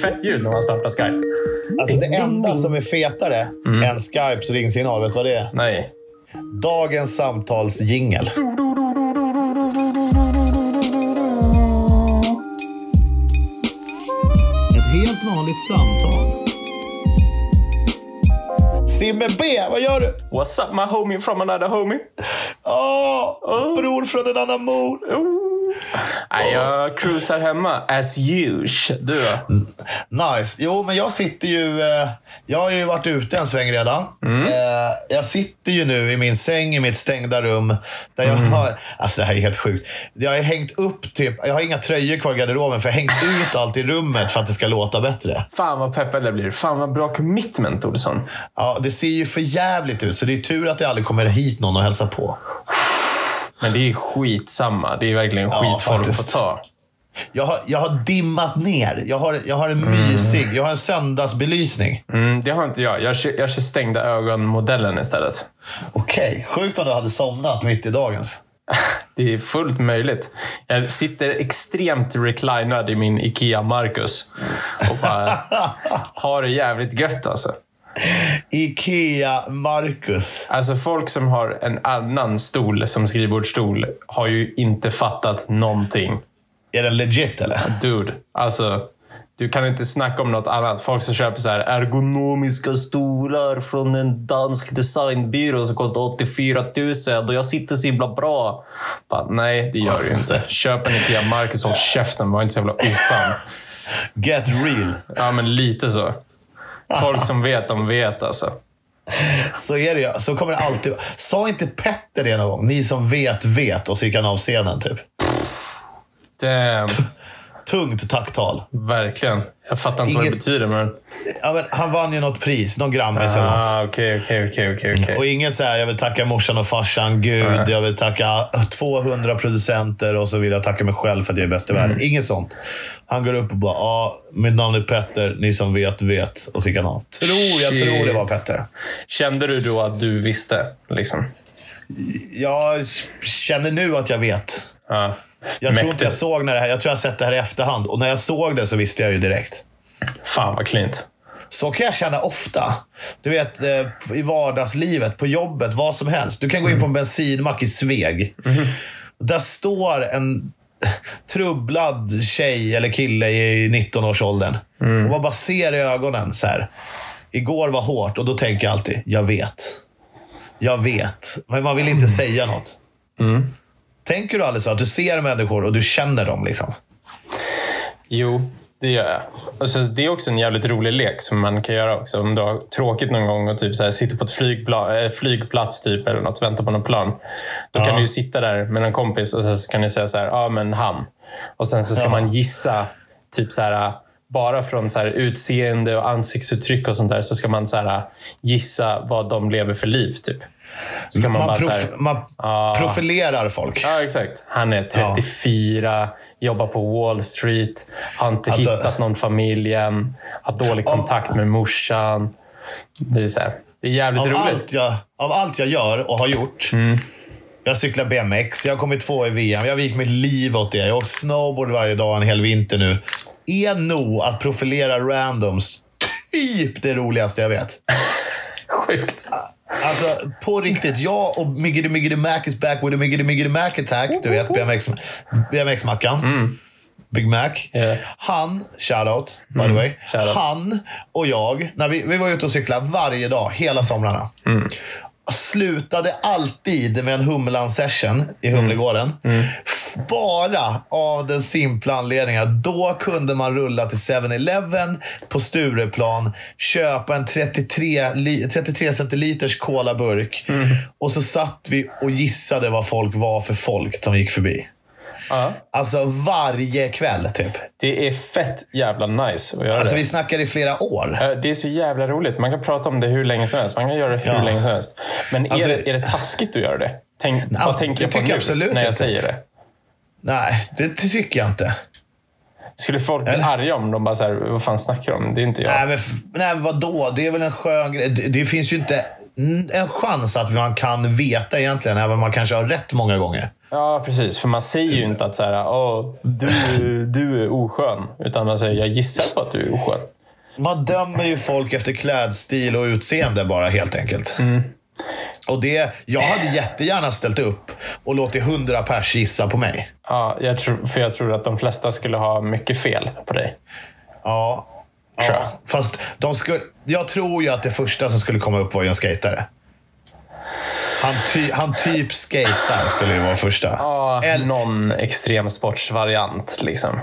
fett ljud när man startar Skype. Alltså det enda som är fetare än Skypes ringsignal, vet du vad det är? Nej. Dagens samtalsjingel. Ett helt vanligt samtal. Simme B, vad gör du? What's up my homie from another homie? Åh, bror från en annan mor. Oh. Jag cruisar hemma as usual. Du då? Nice. Jo, men jag sitter ju... Eh, jag har ju varit ute en sväng redan. Eh, jag sitter ju nu i min säng i mitt stängda rum. Där jag har... Alltså det här är helt sjukt. Jag har hängt upp typ... Jag har inga tröjor kvar i garderoben för jag har hängt ut allt i rummet för att det ska låta bättre. Fan vad peppad jag blir. Fan vad bra commitment, Olsson. Ja, det ser ju för jävligt ut, så det är tur att det aldrig kommer hit någon och hälsa på. Men det är skitsamma. Det är verkligen Ja, skitform att få ta. Jag har, jag har dimmat ner. Jag har, jag har en mysig... Jag har en söndagsbelysning. Mm, det har inte jag. Jag kör, jag kör stängda ögon-modellen istället. Okej. Sjukt om du hade somnat mitt i dagens. Det är fullt möjligt. Jag sitter extremt reclinad i min Ikea Marcus och bara har det jävligt gött alltså. Ikea Marcus. Alltså folk som har en annan stol som skrivbordsstol har ju inte fattat någonting. Är den legit eller? Dude, alltså. Du kan inte snacka om något annat. Folk som köper så här ergonomiska stolar från en dansk designbyrå som kostar 84 000 och jag sitter så himla bra. Bara, nej, det gör du inte. Köp en Ikea Marcus och håll käften. Var inte så jävla oskön. Get real. Ja, men lite så. Folk som vet, de vet alltså. Så är det ju. Så kommer det alltid. Sa inte Petter det någon gång? Ni som vet, vet. Och så gick han av scenen typ. Damn, Tungt tacktal. verkligen. Jag fattar inte vad det Inget- betyder, men... Ja, men han vann ju något pris. Någon Grammis eller något. Ah, okej, okej, okej, okej. Och ingen säger jag vill tacka morsan och farsan, Gud, jag vill tacka 200 producenter och så vill jag tacka mig själv för att jag är bäst i världen. Inget sånt. Han går upp och bara, ja, mitt namn är Petter, ni som vet, vet. Och så gick han av. Tror, jag Shit. tror det var Petter. Kände du då att du visste? Liksom? Jag känner nu att jag vet. Ja. Jag tror inte jag såg när det här, jag tror jag sett det här i efterhand. Och när jag såg det så visste jag ju direkt. Fan vad klint. Så kan jag känna ofta. Du vet, eh, i vardagslivet, på jobbet, vad som helst. Du kan gå in på en bensinmack i Sveg. Där står en trubblad tjej eller kille i 19-årsåldern. Och man bara ser i ögonen så här. Igår var hårt och då tänker jag alltid, jag vet. Jag vet. Men man vill inte säga något. Tänker du aldrig så? Att du ser människor och du känner dem liksom? Jo, det gör jag. Och så, det är också en jävligt rolig lek som man kan göra också. Om du har tråkigt någon gång och typ så här, sitter på ett flygpla- äh, flygplats typ, eller något, väntar på något plan. Då kan du ju sitta där med en kompis och så kan ni säga så här, ja men han. Och sen så ska Ja. man gissa, typ så här, bara från så här, utseende och ansiktsuttryck och sånt där, så ska man så här, gissa vad de lever för liv. Typ. Så man, Man, bara prof- här, man Ja. profilerar folk. Ja, exakt. Han är 34, jobbar på Wall Street, har inte Alltså- hittat någon familj än, har dålig kontakt med morsan. Det är, så här, det är jävligt Av roligt. allt, jag, av allt jag gör och har gjort. Jag cyklar BMX, jag har kommit två i VM, jag vikt mitt liv åt det. Jag har åkt snowboard varje dag en hel vinter nu. Är nog att profilera randoms typ det roligaste jag vet. Sjukt. Alltså på riktigt, jag och Miggity Miggity Mac is back with a Miggity Miggity Mac attack. Du vet BMX, BMX-mackan. Big Mac. Ja. Han, shoutout by the way. shoutout. Han och jag, när vi, vi var ute och cyklade varje dag, hela somrarna. Slutade alltid med en Humlan-session i Humlegården. F- Bara av den simpla anledningen att då kunde man rulla till 7-Eleven på Stureplan, köpa en 33, li- 33 centiliters colaburk och så satt vi och gissade vad folk var för folk som gick förbi. Ja. Alltså varje kväll typ. Det är fett jävla nice att göra Alltså det. vi snackar i flera år. Eh, Det är så jävla roligt. Man kan prata om det hur länge som helst. Man kan göra det hur Ja. länge som helst. Men är, Alltså- det, är det taskigt att göra det? Tänk, Ja, vad tänker jag på nu jag absolut när jag inte. säger det? Nej, det, tycker jag inte. Skulle folk bli Eller? arga om de bara så här, vad fan snackar du om? Det är inte jag. Nej, men, nej, vadå? Det är väl en skön grej. Det, det finns ju inte... mm, en chans att man kan veta egentligen, även om man kanske har rätt många gånger. Ja, precis. För man säger ju inte att så här, Åh, du, du är oskön. Utan man säger, jag gissar på att du är oskön. Man dömer ju folk efter klädstil och utseende bara helt enkelt. Och det, jag hade jättegärna ställt upp och låtit hundra pers gissa på mig. Ja, jag tror, för jag tror att de flesta skulle ha mycket fel på dig. Ja. Tror ja. jag. Fast de skulle, jag tror ju att det första som skulle komma upp var ju en skatare. Han, ty, han typ skatar skulle ju vara första. Ja, Eller- någon extremsportsvariant liksom.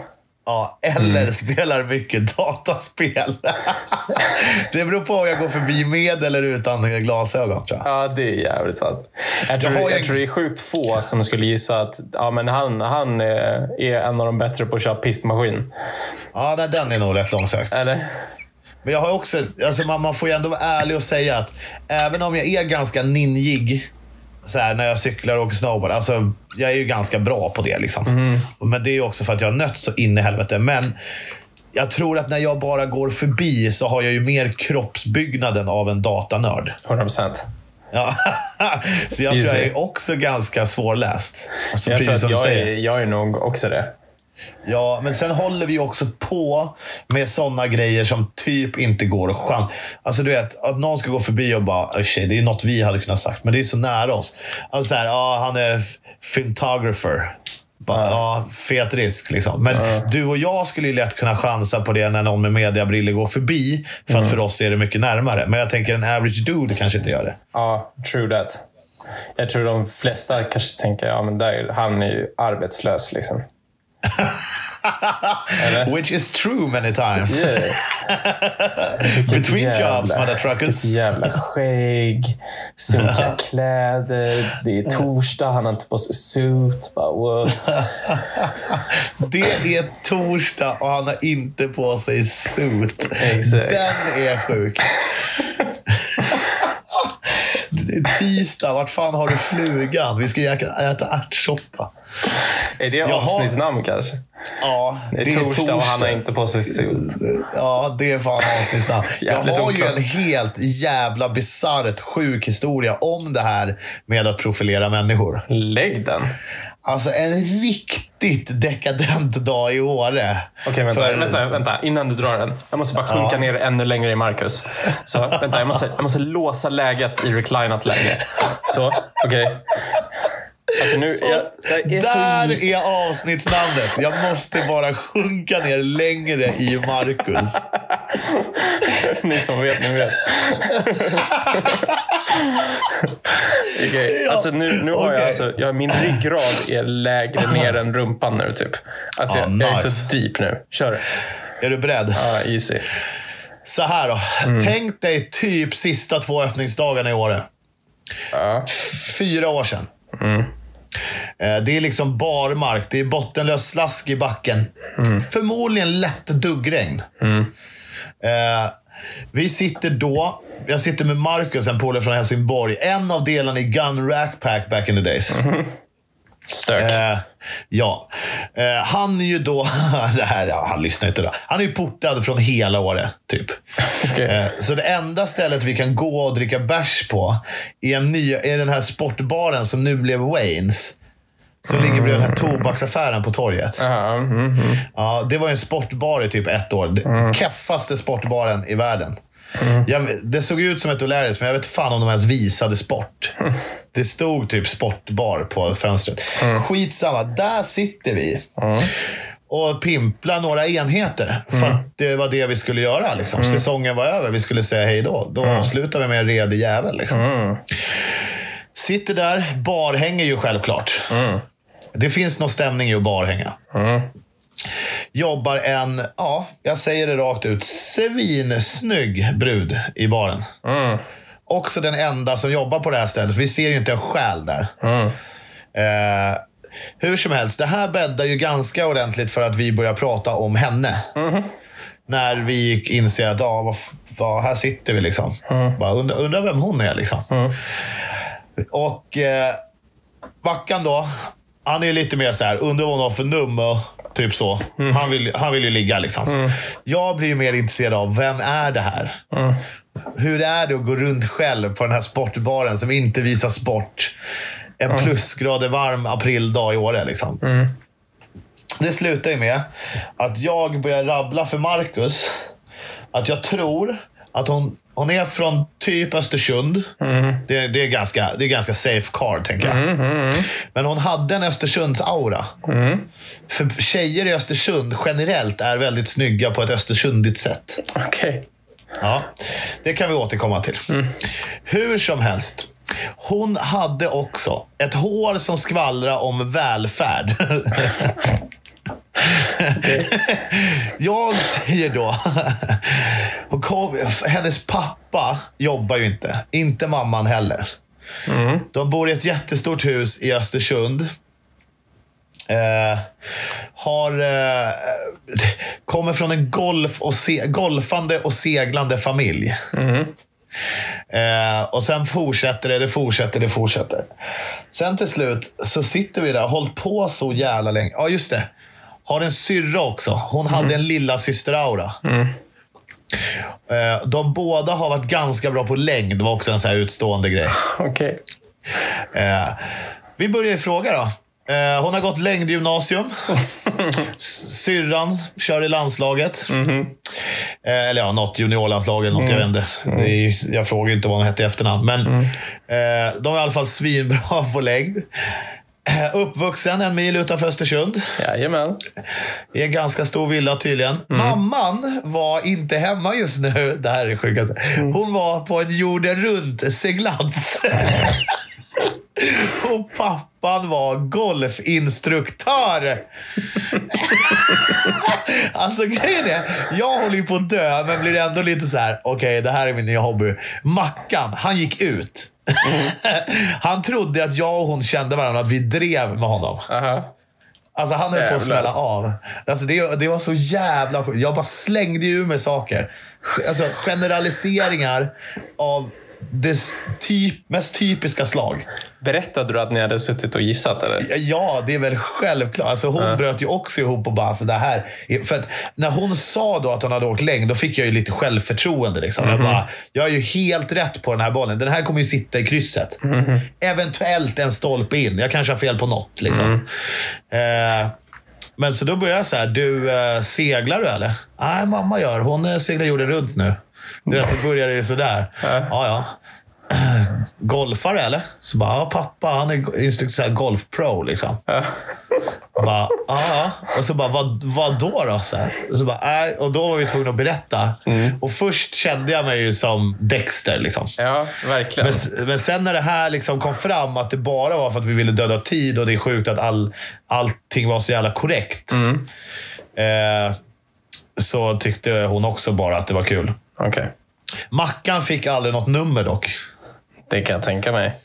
Ja, eller spelar mycket dataspel. det beror på om jag går förbi med eller utan glasögon tror jag. Ja, det är jävligt sant. Jag tror, har jag, ju- tror det är sjukt få som skulle gissa att ja, men han, han är, är en av de bättre på att köra pistmaskin. Ja, nej, den är nog rätt långsökt. Eller? Men jag har också, alltså man, man får ju ändå vara ärlig och säga att även om jag är ganska ninjig så här, när jag cyklar och åker snowboard. Alltså, jag är ju ganska bra på det. Liksom. Men det är också för att jag har nött så in i helvete. Men jag tror att när jag bara går förbi så har jag ju mer kroppsbyggnaden av en datanörd. 100 procent. Ja. så jag tror Easy. jag är också ganska svårläst. Alltså, Jag tror precis som jag är, jag är nog också det. Ja, men sen håller vi också på med sådana grejer som typ inte går att chans. Alltså du vet, att någon ska gå förbi och bara, "Oh, shit, det är något vi hade kunnat sagt, men det är så nära oss. Alltså så här, ja, han är filmtographer. Bara, ja. fet risk liksom. Men du och jag skulle ju lätt kunna chansa på det när någon med mediabriller går förbi. För att för oss är det mycket närmare. Men jag tänker en average dude kanske inte gör det. Ja, true that. Jag tror de flesta kanske tänker ja, men där, han är ju arbetslös. Liksom. Which is true many times. Yeah. Between jävla- jobs, motherfuckers. Vilket jävla skägg, sunkiga kläder, det är torsdag, han har inte på sig suit. Bara? Det är torsdag och han har inte på sig suit. Exakt. Den är sjuk. Tisdag. Vart fan har du flugan? Vi ska äta ärtsoppa. Är det Jaha. avsnittsnamn kanske? Ja, Det är, torsdag, och han har inte på sig suit. Ja, det är fan avsnittsnamn. Jag har ju oklart. en helt jävla bisarrt sjuk historia om det här med att profilera människor. Lägg den. Alltså en riktigt dekadent dag i Åre. Okej, vänta, För- vänta, vänta. Innan du drar den. Jag måste bara sjunka Ja. ner ännu längre i Marcus. Så, vänta. Jag måste, jag måste låsa läget i reclinat läge. Så, okej. Alltså nu, jag, jag är så... Där är avsnittsnamnet. Jag måste bara sjunka ner längre i Marcus. Ni som vet, ni vet. Ja, alltså nu, nu har jag okej. alltså, jag, min ryggrad är lägre ner än rumpan nu typ. Alltså Ja, jag, jag är nice. så deep nu. Kör. Är du beredd? Ja, easy. Så här då. Mm. Tänk dig typ sista två öppningsdagarna i Åre. Ja. Fyra år sedan. Mm. Eh, Det är liksom barmark. Det är bottenlös slask i backen. Mm. Förmodligen lätt duggregn. Eh, vi sitter då, jag sitter med Marcus, en polare från Helsingborg. En av delarna i Gun Rack Pack back in the days. Stök. Eh, ja. Eh, han är ju då... det här, ja, han lyssnar inte då. Han är ju portad från hela Åre, typ. Okej. Eh, så det enda stället vi kan gå och dricka bärs på är, en ny, är den här sportbaren som nu blev Waynes. Som ligger bredvid den här tobaksaffären på torget. Ja, mm, mm. Ja, det var ju en sportbar i typ ett år. Den keffaste sportbaren i världen. Jag, det såg ut som ett O'Larrys, men jag vet fan om de ens visade sport. Det stod typ sportbar på fönstret. Skitsamma, där sitter vi. Och pimplar några enheter. För att det var det vi skulle göra. Liksom. Säsongen var över. Vi skulle säga hej då. Då avslutar vi med en redig jävel. Liksom. Sitter där. Barhänger ju självklart. Det finns någon stämning i att barhänga. Jobbar en, ja, jag säger det rakt ut, svinsnygg brud i baren. Mm. Också den enda som jobbar på det här stället. Vi ser ju inte en själ där. Mm. Eh, hur som helst, det här bäddar ju ganska ordentligt för att vi börjar prata om henne. När vi inser att, ja, vad, vad, här sitter vi liksom. Bara undrar, undrar vem hon är liksom. Och eh, Mackan då, han är lite mer så här, undrar vad hon har för nummer. Typ så. Han, vill, han vill ju ligga liksom. Jag blir ju mer intresserad av, vem är det här? Hur är det att gå runt själv på den här sportbaren som inte visar sport? En plusgrader varm aprildag i Åre. Liksom. Det slutar ju med att jag börjar rabbla för Marcus att jag tror att hon, hon är från typ Östersund. Det, det, är ganska, det är ganska safe card, tänker jag. Men hon hade en Östersunds-aura. För tjejer i Östersund generellt är väldigt snygga på ett östersundigt sätt. Okej. Ja, det kan vi återkomma till. Hur som helst. Hon hade också ett hår som skvallrar om välfärd. Jag säger då... Kom, hennes pappa jobbar ju inte. Inte mamman heller. De bor i ett jättestort hus i Östersund. Eh, har, eh, kommer från en golf och se, golfande och seglande familj. Eh, och sen fortsätter det, det fortsätter, det fortsätter. Sen till slut så sitter vi där, har hållit på så jävla länge. Ja, just det. Har en syrra också. Hon hade en lilla syster-aura. Eh, de båda har varit ganska bra på längd. Det var också en så här utstående grej. Okej. Eh, vi börjar i fråga då. Eh, hon har gått längdgymnasium. Syrran kör i landslaget. Eh, eller ja, något juniorlandslag eller något. Jag vet inte. Ju- jag frågar inte vad hon hette i efternamn. Men eh, de är i alla fall svinbra på längd. Uppvuxen en mil utanför Östersund. Jajamän. I en ganska stor villa tydligen. Mamman var inte hemma just nu. Det här är det sjukaste. Hon var på en jorden runt-seglats. Och pappan var golfinstruktör. alltså grejen är, jag håller ju på att dö men blir ändå lite så här. okej det här är min nya hobby. Mackan, han gick ut. han trodde att jag och hon kände varandra, att vi drev med honom. Aha. Alltså han höll på att smälla av. Alltså det, det var så jävla sjukt. Jag bara slängde ju ur mig saker. Alltså generaliseringar av det typ, mest typiska slag. Berättade du att ni hade suttit och gissat eller? Ja, det är väl självklart. Alltså hon bröt ju också ihop och bara, alltså det här. är- För att när hon sa då att hon hade åkt längd, då fick jag ju lite självförtroende. Liksom. Jag bara, jag är ju helt rätt på den här bollen. Den här kommer ju sitta i krysset. Eventuellt en stolpe in. Jag kanske har fel på något. Liksom. Eh, men så då började jag så här, du, eh, seglar du eller? Nej, mamma gör. Hon eh, seglar jorden runt nu. Du vet, så började det sådär. Ja, ja. Golfare eller? Så bara, ja, pappa han är instruktör, golfpro liksom. Och bara, ja, ja. Och så bara, vad, vad då då? Så, så bara, nej. Och då var vi tvungna att berätta. Och först kände jag mig ju som Dexter. Liksom. Ja, verkligen. Men, men sen när det här liksom kom fram, att det bara var för att vi ville döda tid och det är sjukt att all, allting var så jävla korrekt. Eh, så tyckte hon också bara att det var kul. Okej. Mackan fick aldrig något nummer dock. Det kan jag tänka mig.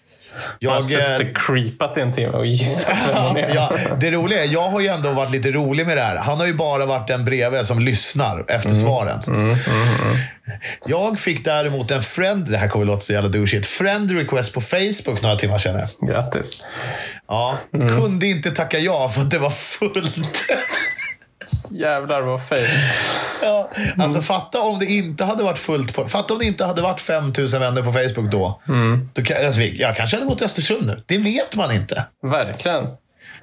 Jag har Jag, suttit eh, och creepat i en timme och gissat vem hon är. ja, det roliga är, jag har ju ändå varit lite rolig med det här. Han har ju bara varit den bredvid som lyssnar efter svaren. Jag fick däremot en friend, det här kommer låta så jävla douchigt, friend request på Facebook några timmar senare. Grattis. Ja, kunde inte tacka ja för att det var fullt. Jävlar vad fejl. Ja, alltså fatta om det inte hade varit fullt på... Fatta om det inte hade varit 5000 vänner på Facebook då. då kan, alltså, jag kanske hade bott i Östersund nu. Det vet man inte. Verkligen.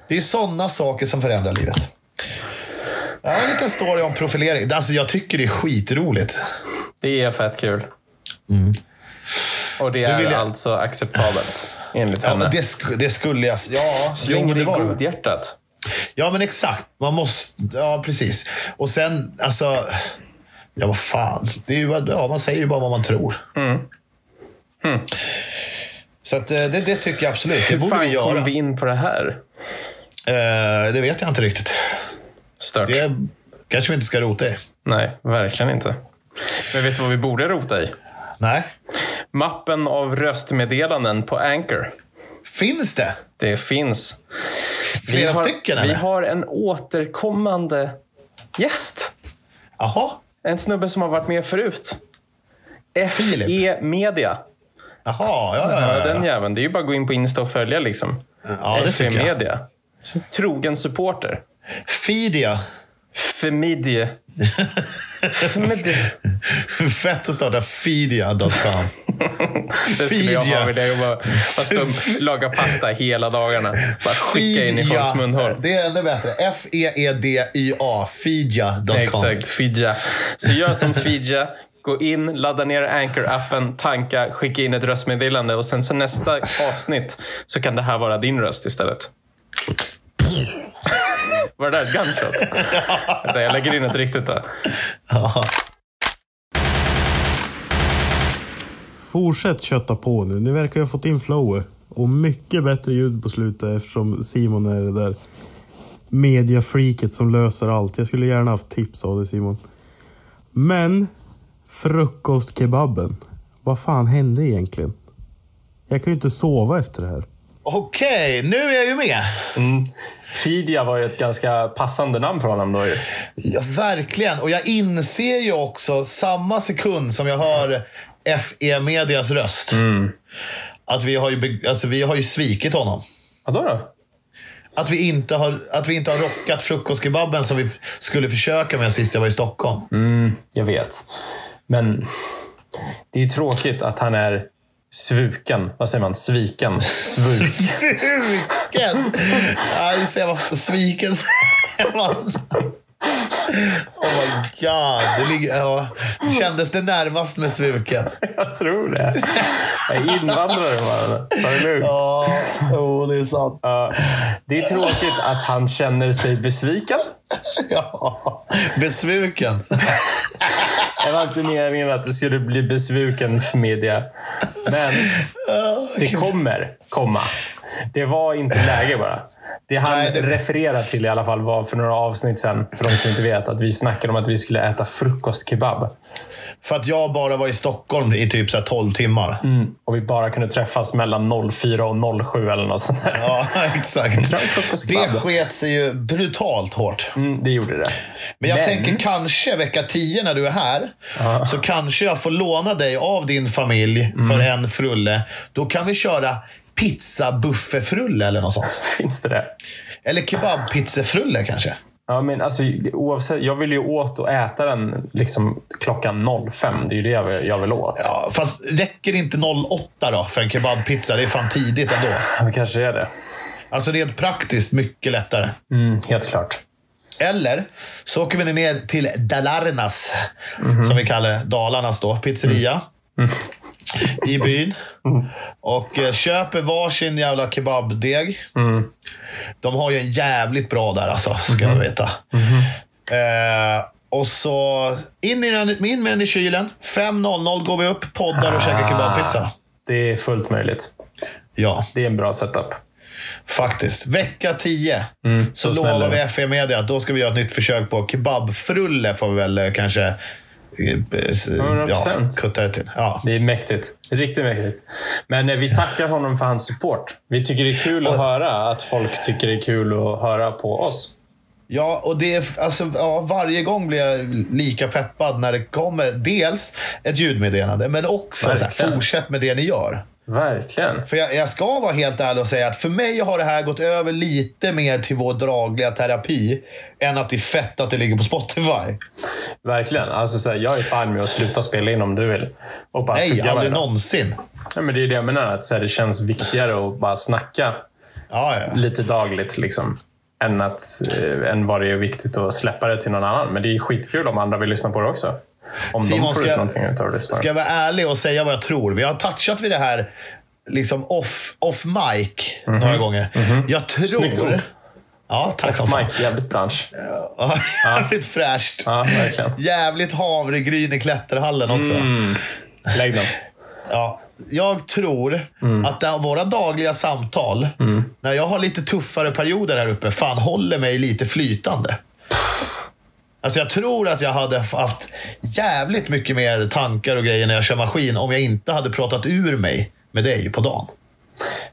Det är sådana saker som förändrar livet. Jag har en liten story om profilering. Alltså, jag tycker det är skitroligt. Det är fett kul. Och det är jag- alltså acceptabelt. Enligt Ja, henne. men det, sk- det skulle jag... Ja, Så jo, länge men det det. godhjärtat. Ja, men exakt. Man måste... Ja, precis. Och sen, alltså... Ja, vad fan. Det är ju, ja, man säger ju bara vad man tror. Så att, eh, det, det tycker jag absolut. Det Hur borde vi fan göra. kom vi in på det här? Eh, det vet jag inte riktigt. Stört. Det kanske vi inte ska rota i. Nej, verkligen inte. Men vet du vad vi borde rota i? Nej. Mappen av röstmeddelanden på Anchor. Finns det? Det finns. Vi Flera har, stycken, Vi eller? har en återkommande gäst. Jaha. En snubbe som har varit med förut. FE Media. Jaha, ja, ja, Ja, den jäveln. Det är ju bara att gå in på Insta och följa liksom. Ja, det FE tycker jag. Media. Trogen supporter. Fidia. Femidie. Femidie. Fett att starta Feedia.com. Det skulle jag ha vid det. och Bara, bara stå och laga pasta hela dagarna. Bara skicka in i folks munhål. Det är ännu bättre. E F-E-E-D-I-A. Feedia.com. Exakt, Fidja. Så gör som Fidja. Gå in, ladda ner Anchor-appen, tanka, skicka in ett röstmeddelande och sen så nästa avsnitt så kan det här vara din röst istället. Var det där ett gunshot? Vänta, jag lägger in ett riktigt då. Ja. Fortsätt kötta på nu. Ni verkar ha fått in flowet. Och mycket bättre ljud på slutet eftersom Simon är det där mediafreaket som löser allt. Jag skulle gärna haft tips av dig Simon. Men frukostkebaben. Vad fan hände egentligen? Jag kan ju inte sova efter det här. Okej, nu är jag ju med. Mm. Fidja var ju ett ganska passande namn för honom då ju. Ja, verkligen. Och jag inser ju också samma sekund som jag hör FE Medias röst. Att vi har, ju, alltså, vi har ju svikit honom. Vadå då? Att vi inte har, att vi inte har rockat frukostkebaben som vi skulle försöka med sist jag var i Stockholm. Mm, jag vet. Men det är ju tråkigt att han är svuken. Vad säger man? Sviken? Svuk. Sviken! Ja, just det, jag var sviken. säger man. Oh my god. Det, ligger, ja. Kändes det närmast med svuken? Jag tror det. Jag är invandrare bara. Ta det lugnt. Ja, oh, det är sant. Ja, det är tråkigt att han känner sig besviken. Ja, besvuken. Det var inte meningen att det skulle bli besviken för media. Men det kommer komma. Det var inte läge bara. Det han Nej, det- refererar till i alla fall var för några avsnitt sen, för de som inte vet, att vi snackade om att vi skulle äta frukostkebab. För att jag bara var i Stockholm i typ så här 12 timmar. Mm. Och vi bara kunde träffas mellan 04 och 07 eller något sånt där. Ja, exakt. Det sket sig ju brutalt hårt. Mm, det gjorde det. Men jag Men- tänker kanske vecka 10 när du är här, så kanske jag får låna dig av din familj Mm. för en frulle. Då kan vi köra pizzabuffefrulle eller något sånt. Finns det det? Eller kebabpizzefrulle kanske. Ja, men alltså, oavsett, jag vill ju åt och äta den liksom, klockan 05. Det är ju det jag vill, jag vill åt. Ja, fast räcker inte 08 då för en kebabpizza? Det är fan tidigt ändå. Det kanske är det. Alltså rent praktiskt mycket lättare. Mm, helt klart. Eller så åker vi ner till Dalarnas, som vi kallar Dalarnas då, pizzeria. I byn. Och eh, köper varsin jävla kebabdeg. De har ju en jävligt bra där alltså, ska jag veta. Eh, och så in, i den, in med den i kylen. 5.00 går vi upp, poddar och käkar kebabpizza. Det är fullt möjligt. Ja, Det är en bra setup. faktiskt. Vecka 10 så då smäller lovar vi FE Media att då ska vi göra ett nytt försök på kebabfrulle. Får vi väl eh, kanske ja, 100%. kutta det till. Ja. Det är mäktigt. Riktigt mäktigt. Men eh, vi tackar honom för hans support. Vi tycker det är kul att höra att folk tycker det är kul att höra på oss. Ja, och det är, alltså, ja, varje gång blir jag lika peppad när det kommer dels ett ljudmeddelande, men också så här, fortsätt med det ni gör. Verkligen. För jag, jag ska vara helt ärlig och säga att för mig har det här gått över lite mer till vår dagliga terapi än att det är fett att det ligger på Spotify. Verkligen. Alltså, så här, jag är fan med att sluta spela in om du vill. Och bara Nej, aldrig varje dag. någonsin. Ja, men det är det jag menar. Att, så här, det känns viktigare att bara snacka Ja, ja. lite dagligt. Liksom, än, att, eh, än vad det är viktigt att släppa det till någon annan. Men det är skitkul om andra vill lyssna på det också. Om Simon, ska, lyssna. ska jag vara ärlig och säga vad jag tror? Vi har touchat vid det här liksom off, off mic några gånger. Jag tror... Snyggt ord. Ja, tack som fan. Jävligt bransch. Ja, jävligt fräscht. Ja, verkligen. Jävligt havregryn i klätterhallen också. Mm. Lägg den. Ja, jag tror Mm. att det våra dagliga samtal, när jag har lite tuffare perioder här uppe, fan håller mig lite flytande. Alltså jag tror att jag hade haft jävligt mycket mer tankar och grejer när jag kör maskin om jag inte hade pratat ur mig med dig på dagen.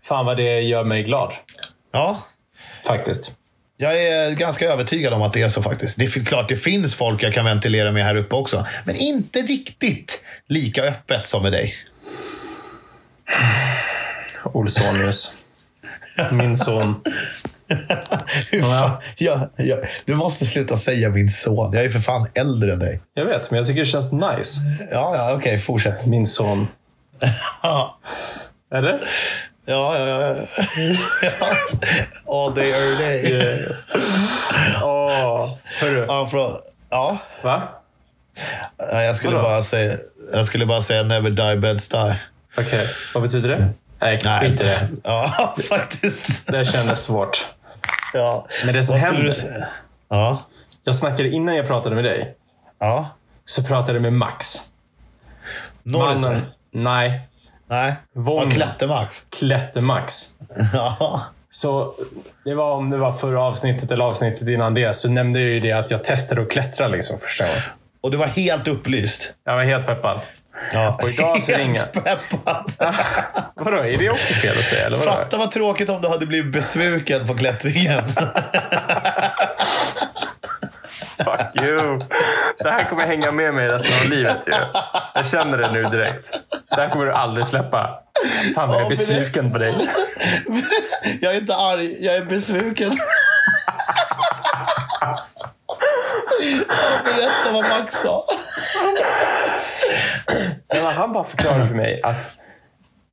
Fan vad det gör mig glad. Ja, Faktiskt. jag är ganska övertygad om att det är så faktiskt. Det är klart, det finns folk jag kan ventilera med här uppe också. Men inte riktigt lika öppet som med dig. Olsonius. Min son. Fan? Jag, jag, du måste sluta säga min son. Jag är för fan äldre än dig. Jag vet, men jag tycker det känns nice. Ja, ja, okej. fortsätt. Min son. Ja, Eller? ja, ja. ja. ja. All day, every day. Åh, hörru. Ja, för, ja. Va? Ja, jag skulle Vadå? bara säga, jag skulle bara säga never die, beds die. Okej, vad betyder det? Nej, Nej, skit i det. Ja, faktiskt. Det kändes svårt. Ja. Men det som händer... du? Ja. Jag snackade innan jag pratade med dig. Ja. Så pratade jag med Max. Norrisen? Mannen... Nej. Nej. Von- Ja, Klättermax. Klättermax. Ja. Så det var om det var förra avsnittet eller avsnittet innan det så nämnde jag ju det att jag testade att klättra liksom första gången. Och du var helt upplyst. Jag var helt peppad. Ja. Och idag så ringer- Helt peppad. Vadå, är det också fel att säga? Eller vadå? Fatta vad tråkigt om du hade blivit besviken på klättringen. Fuck you. Det här kommer hänga med mig resten av livet. Ju. Jag känner det nu direkt. Det här kommer du aldrig släppa. Fan jag är det- besviken på dig. Jag är inte arg, jag är besviken. Berätta vad Max sa. Men Han bara förklarade för mig att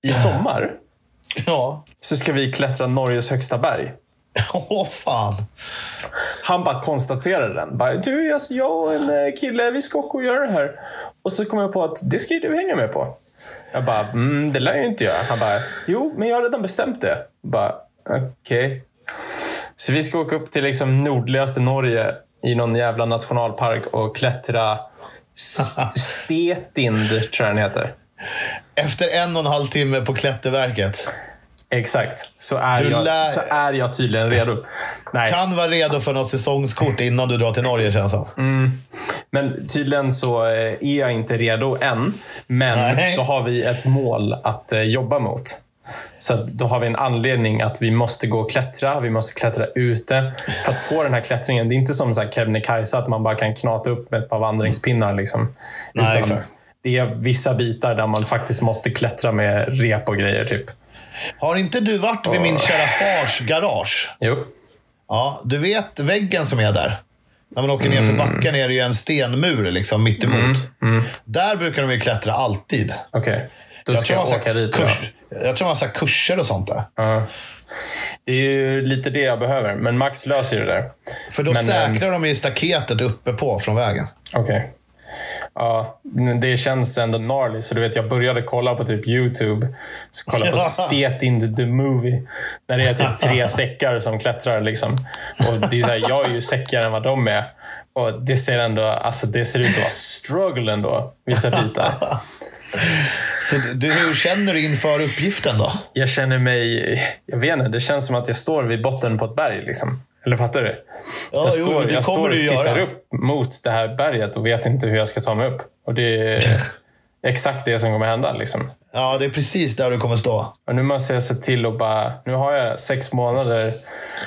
i sommar Ja. så ska vi klättra Norges högsta berg. Åh fan. Han bara konstaterade den. Bara, du, alltså, jag och en eh, kille, vi ska åka och göra det här. Och så kom jag på att det ska ju du hänga med på. Jag bara, mm, det lär jag inte göra. Han bara, jo, men jag har redan bestämt det. Jag bara, okej. Så vi ska åka upp till liksom nordligaste Norge i någon jävla nationalpark och klättra Stetind, tror jag den heter. Efter en och en halv timme på klätterverket. Exakt. Så är, Du jag, lär- så är jag tydligen redo. Nej. Kan vara redo för något säsongskort innan du drar till Norge känns det som. Men tydligen så eh, är jag inte redo än. Men Nej. då har vi ett mål att eh, jobba mot. Så då har vi en anledning att vi måste gå och klättra. Vi måste klättra ute. För att på den här klättringen, det är inte som Kebnekaise att man bara kan knata upp med ett par vandringspinnar. Liksom. Nej, Utan det är vissa bitar där man faktiskt måste klättra med rep och grejer. Typ. Har inte du varit vid min kära fars garage? Jo. Ja, du vet väggen som är där? När man åker ner för backen är det ju en stenmur liksom, mitt emot. Där brukar de ju klättra alltid. Okej. Då Jag ska jag, har åka dit. kurs, jag tror man har kurser och sånt där. Ja. Det är ju lite det jag behöver. Men Max löser ju det där. För då Men, säkrar de ju staketet uppe på från vägen. Okej. Ja, men det känns ändå gnarly. Så du vet, jag började kolla på typ YouTube. Så kolla på Ja. Stetin the movie. När det är typ tre säckar som klättrar. Liksom. Och det är så här, jag är ju säckigare än vad de är. Och det ser ändå alltså det ser ut att vara struggle ändå, vissa bitar. Så du, hur känner du inför uppgiften då? Jag känner mig... Jag vet inte, det känns som att jag står vid botten på ett berg. Liksom. Eller fattar du? Ja, jag jo, står, det jag står och tittar göra. upp mot det här berget och vet inte hur jag ska ta mig upp. Och det är exakt det som kommer hända. Liksom. Ja, det är precis där du kommer stå. Och nu måste jag se till att bara... Nu har jag sex månader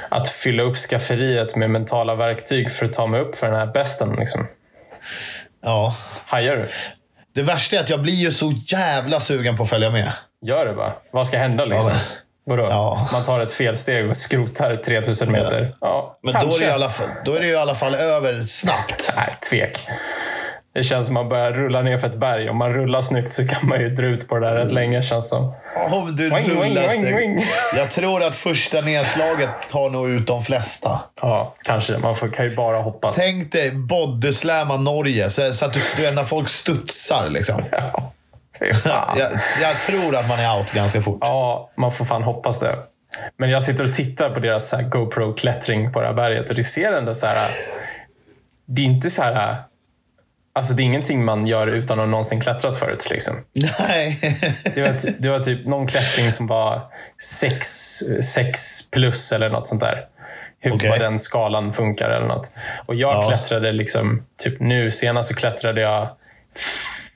att fylla upp skafferiet med mentala verktyg för att ta mig upp för den här besten. Liksom. Ja. Hajar du? Det värsta är att jag blir ju så jävla sugen på att följa med. Gör det bara. Vad ska hända liksom? men- Vadå? Ja. Man tar ett felsteg och skrotar 3000 meter. Ja, Men då är, fall, då är det ju i alla fall över snabbt. Nej, tvek. Det känns som att man börjar rulla ner för ett berg. Om man rullar snyggt så kan man ju dra ut på det där rätt länge känns som. Om du Wing, rullar wing, wing. Jag tror att första nedslaget tar nog ut de flesta. Ja, kanske. Man får, kan ju bara hoppas. Tänk dig bodyslamma Norge så, så att du, när folk studsar. Liksom. Ja. Jag, jag tror att man är out ganska fort. Ja, man får fan hoppas det. Men jag sitter och tittar på deras GoPro-klättring på det här berget och det ser ändå så här... Det är inte så här... Alltså det är ingenting man gör utan att någonsin klättrat förut. Liksom. Nej. Det var, det var typ någon klättring som var 6 sex plus eller något sånt där. Hur Okej. vad den skalan funkar eller något. Och jag Ja. klättrade liksom, typ nu senast så klättrade jag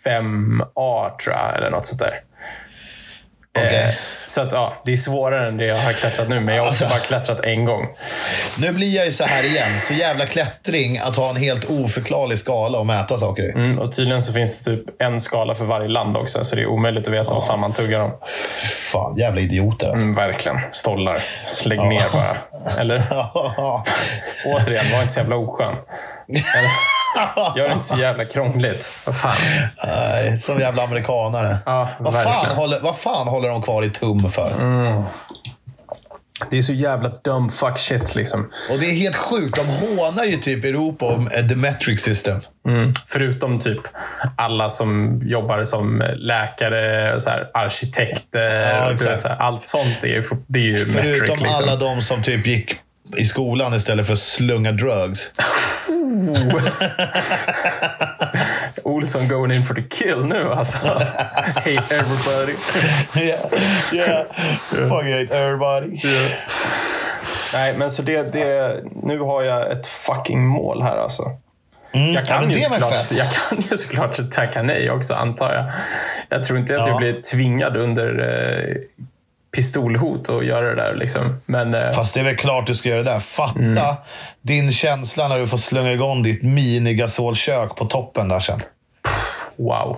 5A tror jag, eller något sånt där. Eh, så att, ja, det är svårare än det jag har klättrat nu, men jag har också bara klättrat en gång. Nu blir jag ju så här igen. Så jävla klättring att ha en helt oförklarlig skala och mäta saker i. Mm, och tydligen så finns det typ en skala för varje land också, så det är omöjligt att veta vad fan man tuggar om. Fan, jävla idioter alltså. Mm, verkligen. Stollar. Lägg ner bara. Eller? Återigen, var inte så jävla oskön. Gör det inte så jävla krångligt. Vad fan. Nej, som jävla amerikanare. Ja, vad, fan håller, vad fan håller de kvar i tum för? Det är så jävla dumb fuck shit liksom. Och det är helt sjukt. De hånar ju typ Europa om eh, the metric system. Mm. Förutom typ alla som jobbar som läkare, så här, arkitekter. Ja, vet, så här, allt sånt är det är ju Förutom metric. Liksom. alla de som typ gick i skolan istället för att slunga drugs. Olsson going in for the kill nu alltså. Hate everybody. yeah, yeah. Fuck hate everybody. Nej, men så det, det, nu har jag ett fucking mål här alltså. Jag Mm. ja, kan, men ju såklart, jag kan ju såklart tacka nej också, antar jag. Jag tror inte att Ja. jag blir tvingad under eh, pistolhot att göra det där. Liksom. Men eh, Fast det är väl klart du ska göra det där. Fatta din känsla när du får slunga igång ditt mini-gasolkök på toppen där sen. wow.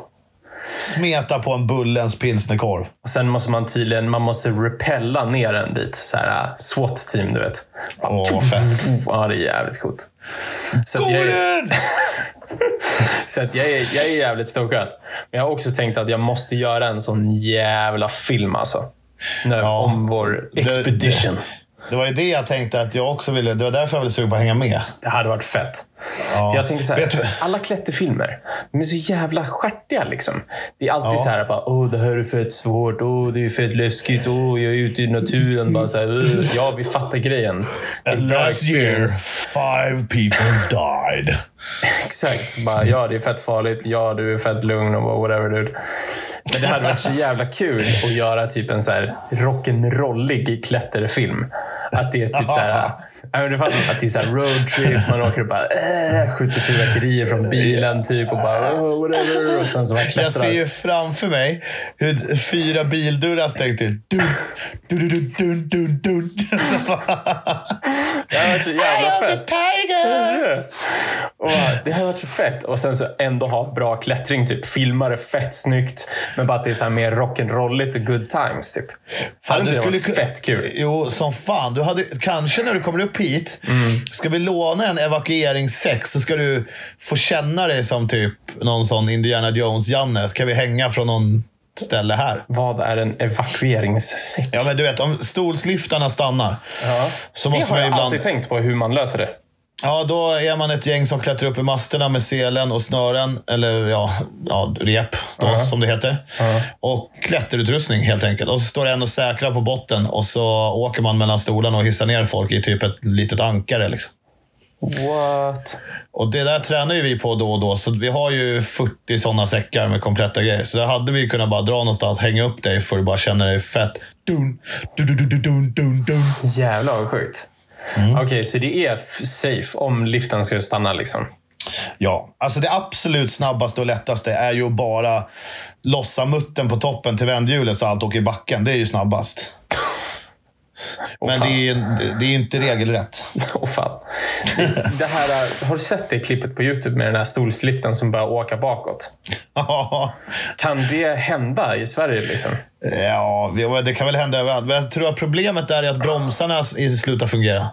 Smeta på en Bullens pilsnerkorv. Sen måste man tydligen man måste repella ner en bit. Så här, äh, SWAT-team, du vet. Åh, vad fett. Ja, det är jävligt coolt. Så Go jag, är, så att jag, är, jag är jävligt stokad. Men jag har också tänkt att jag måste göra en sån jävla film alltså. När, Ja. Om vår expedition. Det, Det var ju det jag tänkte att jag också ville. Det var därför jag ville suga på att hänga med. hade varit fett. Ja. Jag tänker så här, alla klätterfilmer, de är så jävla stjärtiga liksom. Det är alltid Ja. så här, bara, åh det här är fett svårt, åh det är fett läskigt, åh jag är ute i naturen. Bara så här, ja, vi fattar grejen. Det And last year, five people died. Exakt. Bara, ja, det är fett farligt. Ja, du är fett lugn och whatever dude. Men det hade varit så jävla kul att göra typ en så här rock'n'rollig klätterfilm. Att det är typ så här, du att det är så här roadtrip, man åker och bara äh, skjuter fyrverkerier från bilen typ och bara oh, whatever. Och sen så Jag klättrar. ser ju framför mig hur fyra bildörrar stängs till. Dun, dun, dun, dun, dun, dun. Så bara, Det hade varit så jävla fett. tiger! Och det hade varit så fett. Och sen så ändå ha bra klättring. Typ. Filma det fett snyggt. Men bara att det är så här mer rock'n'rolligt och good times. Typ. Det varit kun- fett kul? Jo, som fan. Du hade, kanske när du kommer upp hit, Mm. ska vi låna en evakueringssex så ska du få känna dig som typ någon sån Indiana Jones-Janne. Ska vi hänga från någon ställe här? Vad är en evakueringssäck? Ja, men du vet, om stolsliftarna stannar Ja. så det måste har man jag ibland... alltid tänkt på hur man löser det. Ja, då är man ett gäng som klättrar upp i masterna med selen och snören, eller ja, ja rep då, som det heter. Och klätterutrustning helt enkelt. Och så står en och säkrar på botten och så åker man mellan stolarna och hissar ner folk i typ ett litet ankare. Liksom. What? Och det där tränar ju vi på då och då. Så vi har ju 40 sådana säckar med kompletta grejer. Så där hade vi kunnat bara dra någonstans, hänga upp dig för att bara känna dig fett. Dun, dun, dun, dun, dun, dun, dun. Jävlar vad sjukt. Mm. Okej, så det är safe om liften skulle stanna liksom? Ja, alltså det absolut snabbaste och lättaste är ju att bara lossa muttern på toppen till vändhjulet så allt åker i backen. Det är ju snabbast. Åh, Men det är, det är inte regelrätt. Åh fan. Det, det här, är- har du sett det klippet på YouTube med den här stolsliften som börjar åka bakåt? Kan det hända i Sverige? Liksom? ja, det kan väl hända överallt. Men jag tror att problemet är att bromsarna slutar fungera.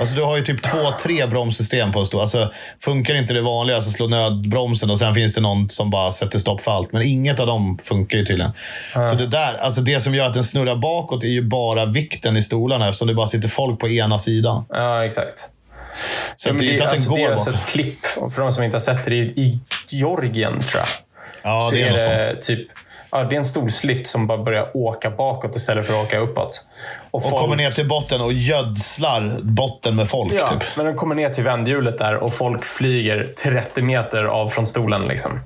Alltså du har ju typ två, tre bromssystem på en stor. Alltså, funkar inte det vanliga så slår nödbromsen och sen finns det någon som bara sätter stopp för allt. Men inget av dem funkar ju tydligen. Så det där, alltså det som gör att den snurrar bakåt är ju bara vikten i stolarna eftersom det bara sitter folk på ena sidan. Ja, exakt. Så Ja, men det är inte att den alltså, det går alltså bakåt. ett klipp, för de som inte har sett det, i, Georgien tror jag. Ja, så det är, är något det sånt. typ Ja, det är en stolslift som bara börjar åka bakåt istället för att åka uppåt. Och folk- kommer ner till botten och gödslar botten med folk. Ja, Typ. men de kommer ner till vändhjulet där och folk flyger 30 meter av från stolen. Liksom.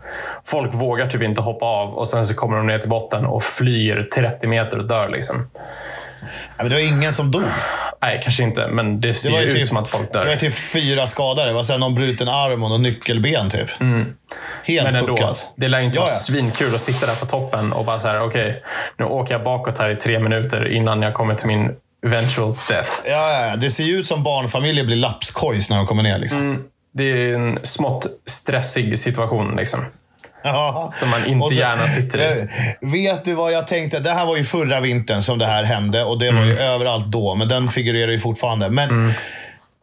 Folk vågar typ inte hoppa av och sen så kommer de ner till botten och flyger 30 meter och dör. Liksom. Men det var ingen som dog. Nej, kanske inte. Men det ser Det ju ut typ, som att folk det var dör. typ fyra skadade. Det var sen någon bruten arm och någon nyckelben typ. Helt Mm. Men ändå, puckat. det lär ju inte vara ja. svinkul att sitta där på toppen och bara så här, okej, nu åker jag bakåt här i tre minuter innan jag kommer till min eventual death. Ja, ja, ja. Det ser ju ut som barnfamiljer blir lapskojs när de kommer ner. Liksom. Mm. Det är en smått stressig situation. Liksom. Ja. Som man inte så- gärna sitter i. Eh, Vet du vad jag tänkte? Det här var ju förra vintern som det här hände och det var ju Mm. överallt då, men den figurerar ju fortfarande. Men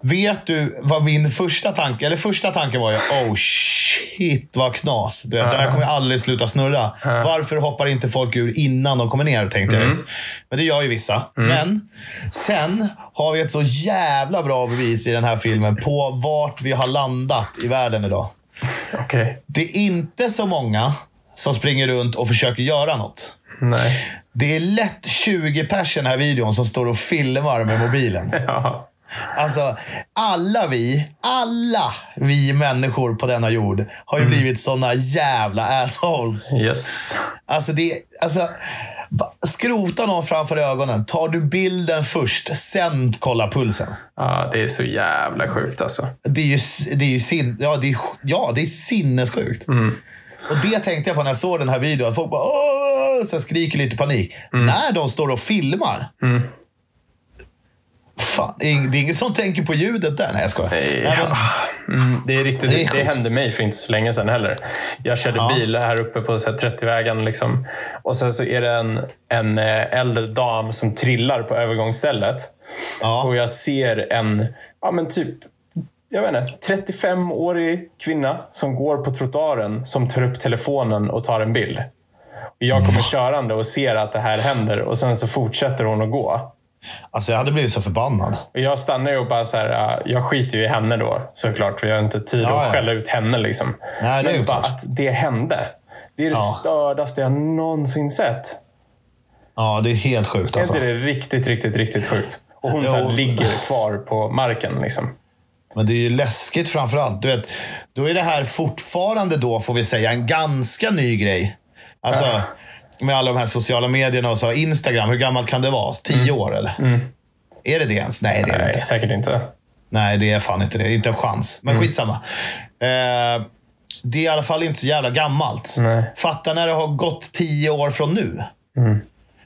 vet du vad min första tanke, eller första tanken var ju, oh shit vad knas. Du vet, Den här kommer aldrig sluta snurra. Varför hoppar inte folk ur innan de kommer ner, tänkte jag. Mm. Men det gör ju vissa. Men sen har vi ett så jävla bra bevis i den här filmen på vart vi har landat i världen idag. Okej. Det är inte så många som springer runt och försöker göra något. Nej. Det är lätt 20 pers i den här videon som står och filmar med mobilen. Ja. Alltså, alla vi, alla vi människor på denna jord har ju blivit såna jävla assholes. Yes. Alltså, det, alltså, skrota någon framför ögonen. Tar du bilden först, sen kolla pulsen. Ja, det är så jävla sjukt alltså. Det är ju, det är ju sin, ja, det är, ja, det är sinnessjukt. Och det tänkte jag på när jag såg den här videon. Folk bara Åh! så skriker lite panik. När de står och filmar. Fan, det är det ingen som tänker på ljudet där. Nej, jag skojar. Nej, men, Ja. Mm, det är riktigt. Det Det, är sjukt. hände mig för inte så länge sedan heller. Jag körde Ja. bil här uppe på så här 30-vägen. Liksom. Och sen så är det en, en eh, äldre dam som trillar på övergångsstället. Ja. Och jag ser en, ja men typ, jag vet inte, 35-årig kvinna som går på trottoaren som tar upp telefonen och tar en bild. Och Jag kommer körande och ser att det här händer och sen så fortsätter hon att gå. Alltså, jag hade blivit så förbannad. Jag stannar ju och bara så här, ja, jag skiter ju i henne då såklart. För jag har inte tid Ja, att ja. skälla ut henne. Liksom. Nej, är Men bara klart. att det hände. Det är det Ja. stördaste jag någonsin sett. Ja, det är helt sjukt Är alltså. inte det riktigt, riktigt, riktigt sjukt? Och hon så ligger kvar på marken. Liksom. Men det är ju läskigt framför allt. Du vet, då är det här fortfarande då, får vi säga, en ganska ny grej. Alltså, med alla de här sociala medierna och så. Instagram, hur gammalt kan det vara? Tio år eller? Är det det ens? Nej, det är det inte. säkert inte. Nej, det är fan inte det. Inte en chans. Men skitsamma. Eh, det är i alla fall inte så jävla gammalt. Nej. Fatta när det har gått tio år från nu.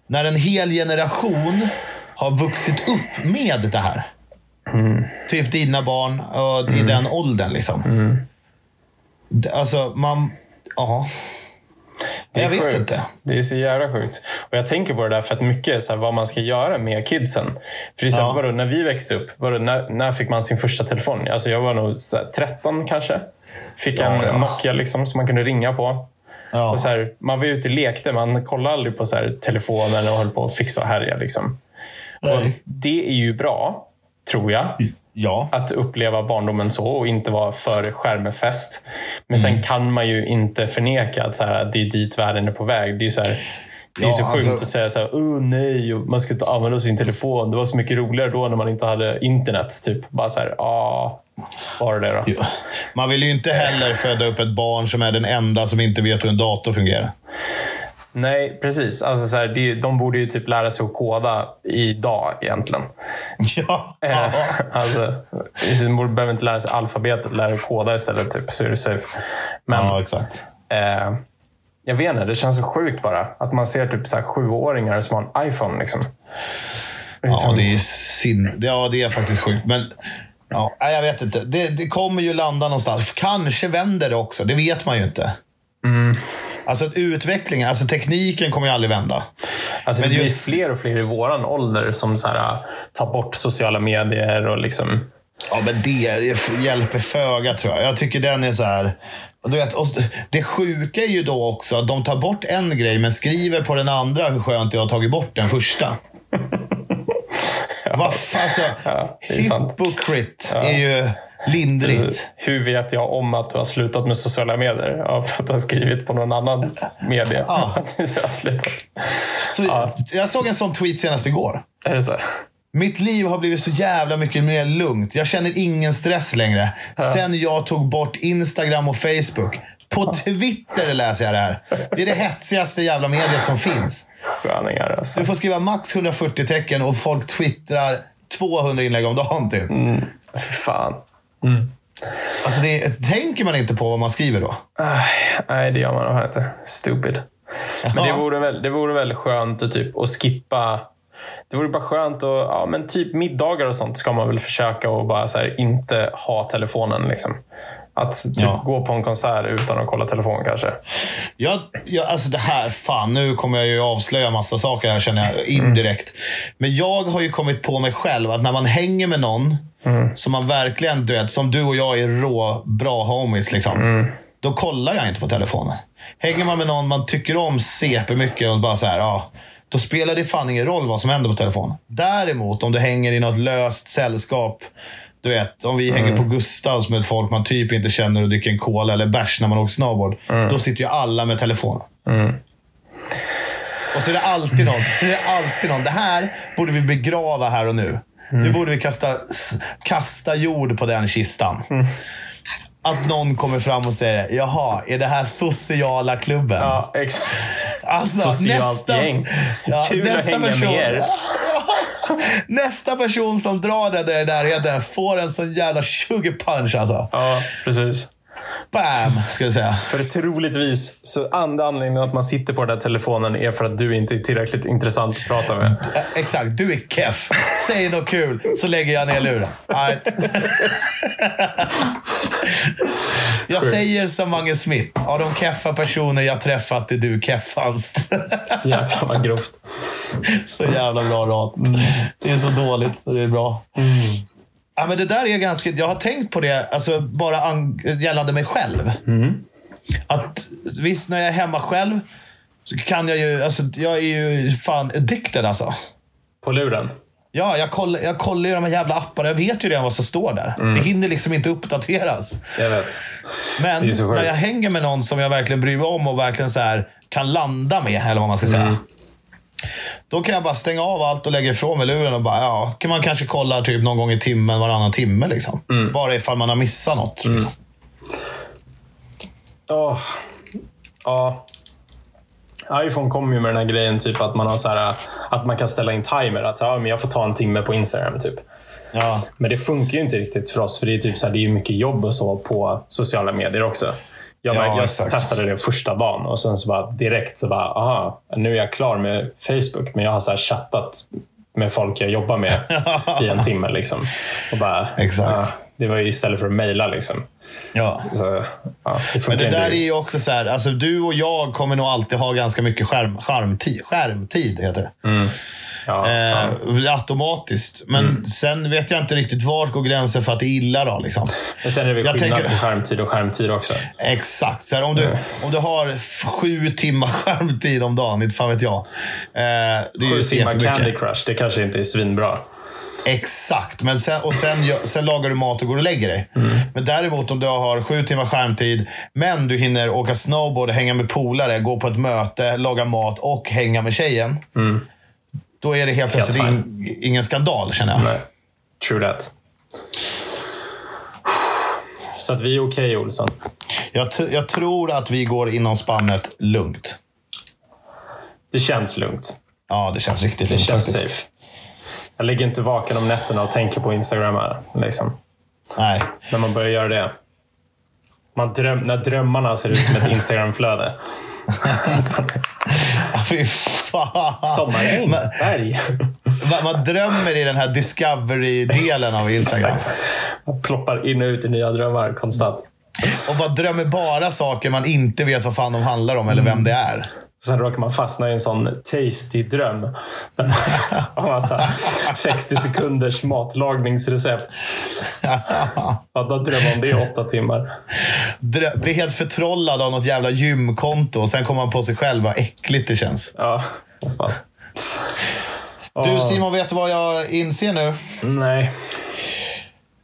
När en hel generation har vuxit upp med det här. Typ dina barn och i den åldern. liksom. Det- Alltså, man... Ja. Det Jag vet sjukt. inte. Det är så jävla sjukt. Och jag tänker på det där för att mycket är så här, vad man ska göra med kidsen. För det är så här, Ja. vadå, när vi växte upp, vadå, när, när fick man sin första telefon? Alltså jag var nog här, 13 kanske. Fick en Ja, ja. Nokia liksom, som man kunde ringa på. Ja. Och så här, man var ute och lekte, man kollade aldrig på så här, telefonen och höll på att fixa och härja. Liksom. Och det är ju bra, tror jag. Ja. Att uppleva barndomen så och inte vara för skärmefest. Men sen kan man ju inte förneka att så här, det är dit världen är på väg. Det är, så här, det är Ja, så sjukt alltså- att säga så här, oh, nej, och man ska inte använda sin telefon. Det var så mycket roligare då när man inte hade internet. Typ. Bara så här, ja, var det det då? Ja. Man vill ju inte heller föda upp ett barn som är den enda som inte vet hur en dator fungerar. Nej, precis. Alltså, så här, de borde ju typ lära sig att koda idag egentligen. Ja. Eh, alltså, de behöver inte lära sig alfabetet, lära sig koda istället. Typ, så är det safe. Men ja, exakt. eh, jag vet inte, det känns så sjukt bara. Att man ser typ så här sjuåringar som har en iPhone. Liksom. Ja, det är sin... Ja, det är faktiskt sjukt. Men ja, jag vet inte. Det, det kommer ju landa någonstans. Kanske vänder det också. Det vet man ju inte. Alltså att utvecklingen, alltså tekniken kommer ju aldrig vända. Alltså, det Men blir just- fler och fler i våran ålder som så här, tar bort sociala medier och liksom... Ja, men det hjälper föga tror jag. Jag tycker den är så här... Du vet, det sjuka är ju då också att de tar bort en grej men skriver på den andra hur skönt jag har tagit bort den första. Vad fan, alltså, Ja, det är sant. hypocrite är ju lindrigt. Hur vet jag om att du har slutat med sociala medier? Ja, för att du har skrivit på någon annan media Ja. har slutat. Så, Jag såg en sån tweet senast igår. Är det så? Mitt liv har blivit så jävla mycket mer lugnt. Jag känner ingen stress längre. Sen jag tog bort Instagram och Facebook. På Twitter läser jag det här. Det är det hetsigaste jävla mediet som finns. Sköningar alltså. Du får skriva max 140 tecken och folk twittrar 200 inlägg om dagen typ. Fy fan. Alltså det, tänker man inte på vad man skriver då? Aj, Nej, det gör man nog inte. Stupid. Men det vore, väl, det vore väl skönt att, typ, att skippa... Det vore bara skönt att... Ja, men typ middagar och sånt ska man väl försöka att bara så här, inte ha telefonen. Liksom. Att typ Ja. gå på en konsert utan att kolla telefonen kanske. Jag, jag, alltså det här, fan nu kommer jag ju avslöja massa saker här känner jag indirekt. Men jag har ju kommit på mig själv att när man hänger med någon som man verkligen, du vet, som du och jag är rå, bra homies liksom. Då kollar jag inte på telefonen. Hänger man med någon man tycker om CP mycket och bara så här, ja. Då spelar det fan ingen roll vad som händer på telefonen. Däremot om du hänger i något löst sällskap. Du vet, om vi hänger på Gustavs med folk man typ inte känner och dricker en cola eller bärs när man åker snowboard. Då sitter ju alla med telefonen. Och så är det alltid något. Så är det alltid något. Det här borde vi begrava här och nu. Nu borde vi kasta, kasta jord på den kistan. Att någon kommer fram och säger Jaha, är det här sociala klubben? Ja, exakt. Alltså, Socialt nästa, gäng. Ja, Kul nästa att hänga person, med er. Nästa person som drar det där i närheten får en sån jävla sugar punch alltså. Ja, precis. Bam, ska jag säga. För troligtvis, så enda anledningen att man sitter på den där telefonen är för att du inte är tillräckligt intressant att prata med. Eh, Exakt, du är keff. Säg något kul så lägger jag ner luren. Right. Jag säger som Mange Smith. Av de keffa personer jag träffat är du keffast. Jävlar vad grovt. Så jävla bra rad. Det är så dåligt så det är bra. Ja, men det där är ganska... Jag har tänkt på det alltså, bara ang- gällande mig själv. Att visst, när jag är hemma själv så kan jag ju... Alltså, jag är ju fan addicted alltså. På luren. Ja, jag kollar, jag kollar ju de här jävla apparna. Jag vet ju redan vad som står där. Det hinner liksom inte uppdateras. Jag vet. Men när jag hänger med någon som jag verkligen bryr mig om och verkligen så här kan landa med, eller vad man ska säga. Då kan jag bara stänga av allt och lägga ifrån mig luren och bara, ja, kan man kanske kolla typ någon gång i timmen, varannan timme. Liksom. Bara ifall man har missat något. Liksom. Åh. Ja. iPhone kommer ju med den här grejen typ att man har så här, att man kan ställa in timer. Att ja, men jag får ta en timme på Instagram. typ. Ja. Men det funkar ju inte riktigt för oss. För det är, typ så här, det är ju mycket jobb och så på sociala medier också. Jag, bara, Ja, jag testade det första dagen och sen så bara direkt så bara, aha, nu är jag klar med Facebook. Men jag har så chattat med folk jag jobbar med i en timme. Liksom. Och bara, Exakt. ja, det var ju istället för att mejla. Liksom. Ja. Så, ja, det Men det där är riktigt. ju också så här, alltså du och jag kommer nog alltid ha ganska mycket skärm, skärmtid. Skärmtid heter det. Ja. Eh, automatiskt. Men sen vet jag inte riktigt vart går gränsen för att det är illa då. Liksom. Men sen är det väl jag skillnad tänker- på skärmtid och skärmtid också. Exakt. Så här, om, du, om du har sju timmar skärmtid om dagen, inte fan vet jag. Eh, det är Sju ju timmar. Candy Crush, det kanske inte är svinbra. Exakt. Men sen, och sen, sen lagar du mat och går och lägger dig. Men däremot om du har sju timmar skärmtid, men du hinner åka snowboard, hänga med polare, gå på ett möte, laga mat och hänga med tjejen. Då är det helt plötsligt in, ingen skandal, känner jag. Nej. True that. Så att vi är okej, Olsson. Jag, jag tror att vi går inom spannet lugnt. Det känns lugnt. Ja, det känns riktigt Det lugnt känns faktiskt. safe. Jag ligger inte vaken om nätterna och tänker på Instagram. Här, liksom. Nej. När man börjar göra det. Man dröm, när drömmarna ser ut som ett Instagramflöde. Fy fan. Sommaräng, Men- berg. Man, man drömmer i den här discovery-delen av Instagram. Man ploppar in och ut i nya drömmar konstant. Och bara drömmer bara saker man inte vet vad fan de handlar om eller vem det är. Sen råkar man fastna i en sån tasty dröm. Av massa 60 sekunders matlagningsrecept. Ja, då drömmer man det i åtta timmar. Drö- blir helt förtrollad av något jävla gymkonto och sen kommer man på sig själv vad äckligt det känns. Ja, fan. Du Simon, vet du vad jag inser nu? Nej.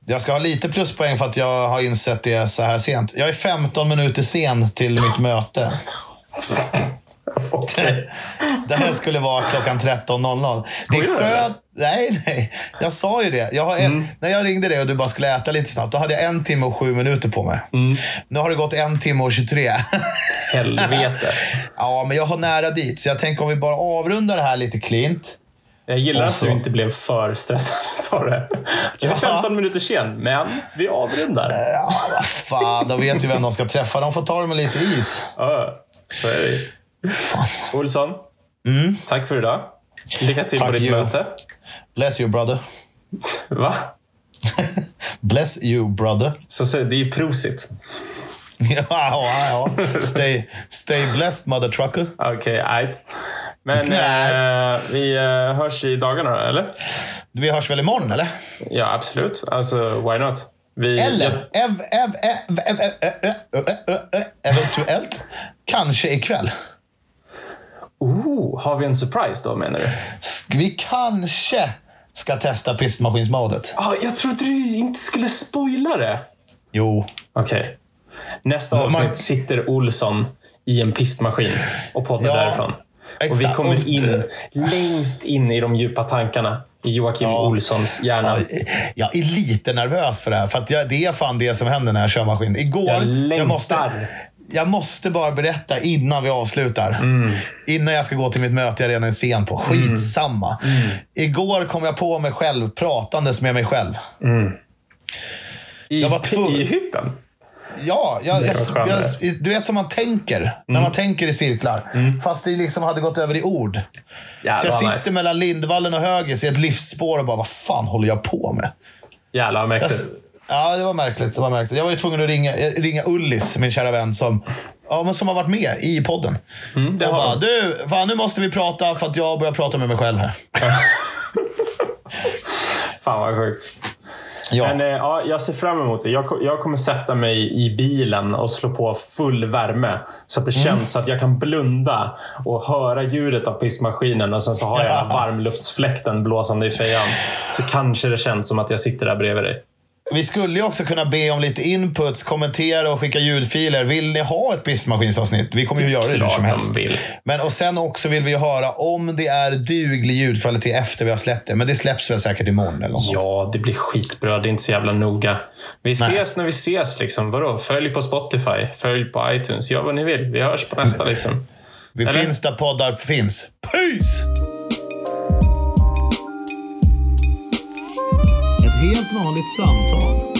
Jag ska ha lite pluspoäng för att jag har insett det så här sent. Jag är 15 minuter sen till mitt möte. Det här skulle vara klockan 13.00. Det är Skojar du, skönt. Nej, nej. Jag sa ju det. Jag en, När jag ringde dig och du bara skulle äta lite snabbt, då hade jag en timme och sju minuter på mig. Nu har det gått en timme och 23. Helvete. ja, men jag har nära dit. Så jag tänker om vi bara avrundar det här lite klint. Jag gillar att du inte blev för stressad av det. Jag är Ja. 15 minuter sen, men vi avrundar. Ja, vad fan, de vet ju vem de ska träffa. De får ta det med lite is. Ja, så är det. Olsson, tack för idag. Lycka till på Mm. Tack, ditt you. möte. Bless you brother. Va? Bless you brother. Så, så, det är ju prosit. ja, ja, ja. Stay, stay blessed mother trucker. Okej, ajt. Men Nej. eh, vi eh, hörs i dagarna eller? Vi hörs väl imorgon, eller? Ja, absolut. Alltså, why not? Vi, Eller ev, ev, ev, ev, ev, ev, ev, ev, eventuellt kanske ikväll. Oh, har vi en surprise då, menar du? Vi kanske ska testa pistmaskinsmodet. Ah, jag trodde du inte skulle spoila det. Jo. Okej. Nästa Men man- avsnitt sitter Olsson i en pistmaskin och poddar Ja, därifrån. Och vi exakt. kommer in längst in i de djupa tankarna i Joakim Ja. Olssons hjärna. Jag är lite nervös för det här. För jag, det är fan det som händer när jag kör maskin. Igår, Jag längtar. måste, jag måste bara berätta innan vi avslutar. Mm. Innan jag ska gå till mitt möte jag redan är sen på. Skitsamma. Mm. Igår kom jag på mig själv pratandes med mig själv. I, jag var tvungen- I hytten? Ja, jag, jag, jag, du vet som man tänker. Mm. När man tänker i cirklar. Fast det liksom hade gått över i ord. Jävlar Så jag sitter nice. mellan Lindvallen och Högis i ett livsspår och bara, vad fan håller jag på med? Jävlar vad mäktigt. Ja, det var märkligt. Det var märkligt. Jag var ju tvungen att ringa, eh, ringa Ullis, min kära vän, som, ja, men som har varit med i podden. Mm, det och har bara, du, fan nu måste vi prata för att jag börjar prata med mig själv här. Fan vad sjukt. Ja. Men eh, ja, jag ser fram emot det. Jag, jag kommer sätta mig i bilen och slå på full värme. Så att det Mm. känns så att jag kan blunda och höra ljudet av pissmaskinen. Och sen så har jag Ja. varmluftsfläkten blåsande i fejan. Så kanske det känns som att jag sitter där bredvid dig. Vi skulle ju också kunna be om lite inputs, kommentera och skicka ljudfiler. Vill ni ha ett pissmaskinsavsnitt? Vi kommer ju göra det hur som helst. vill. Men och sen också vill vi höra om det är duglig ljudkvalitet efter vi har släppt det. Men det släpps väl säkert imorgon eller något. Ja, det blir skitbra. Det är inte så jävla noga. Vi Nej. ses när vi ses. Liksom. Vadå? Följ på Spotify. Följ på iTunes. Gör vad ni vill. Vi hörs på nästa. Liksom. Vi Eller? finns där poddar finns. Peace! Helt vanligt samtal.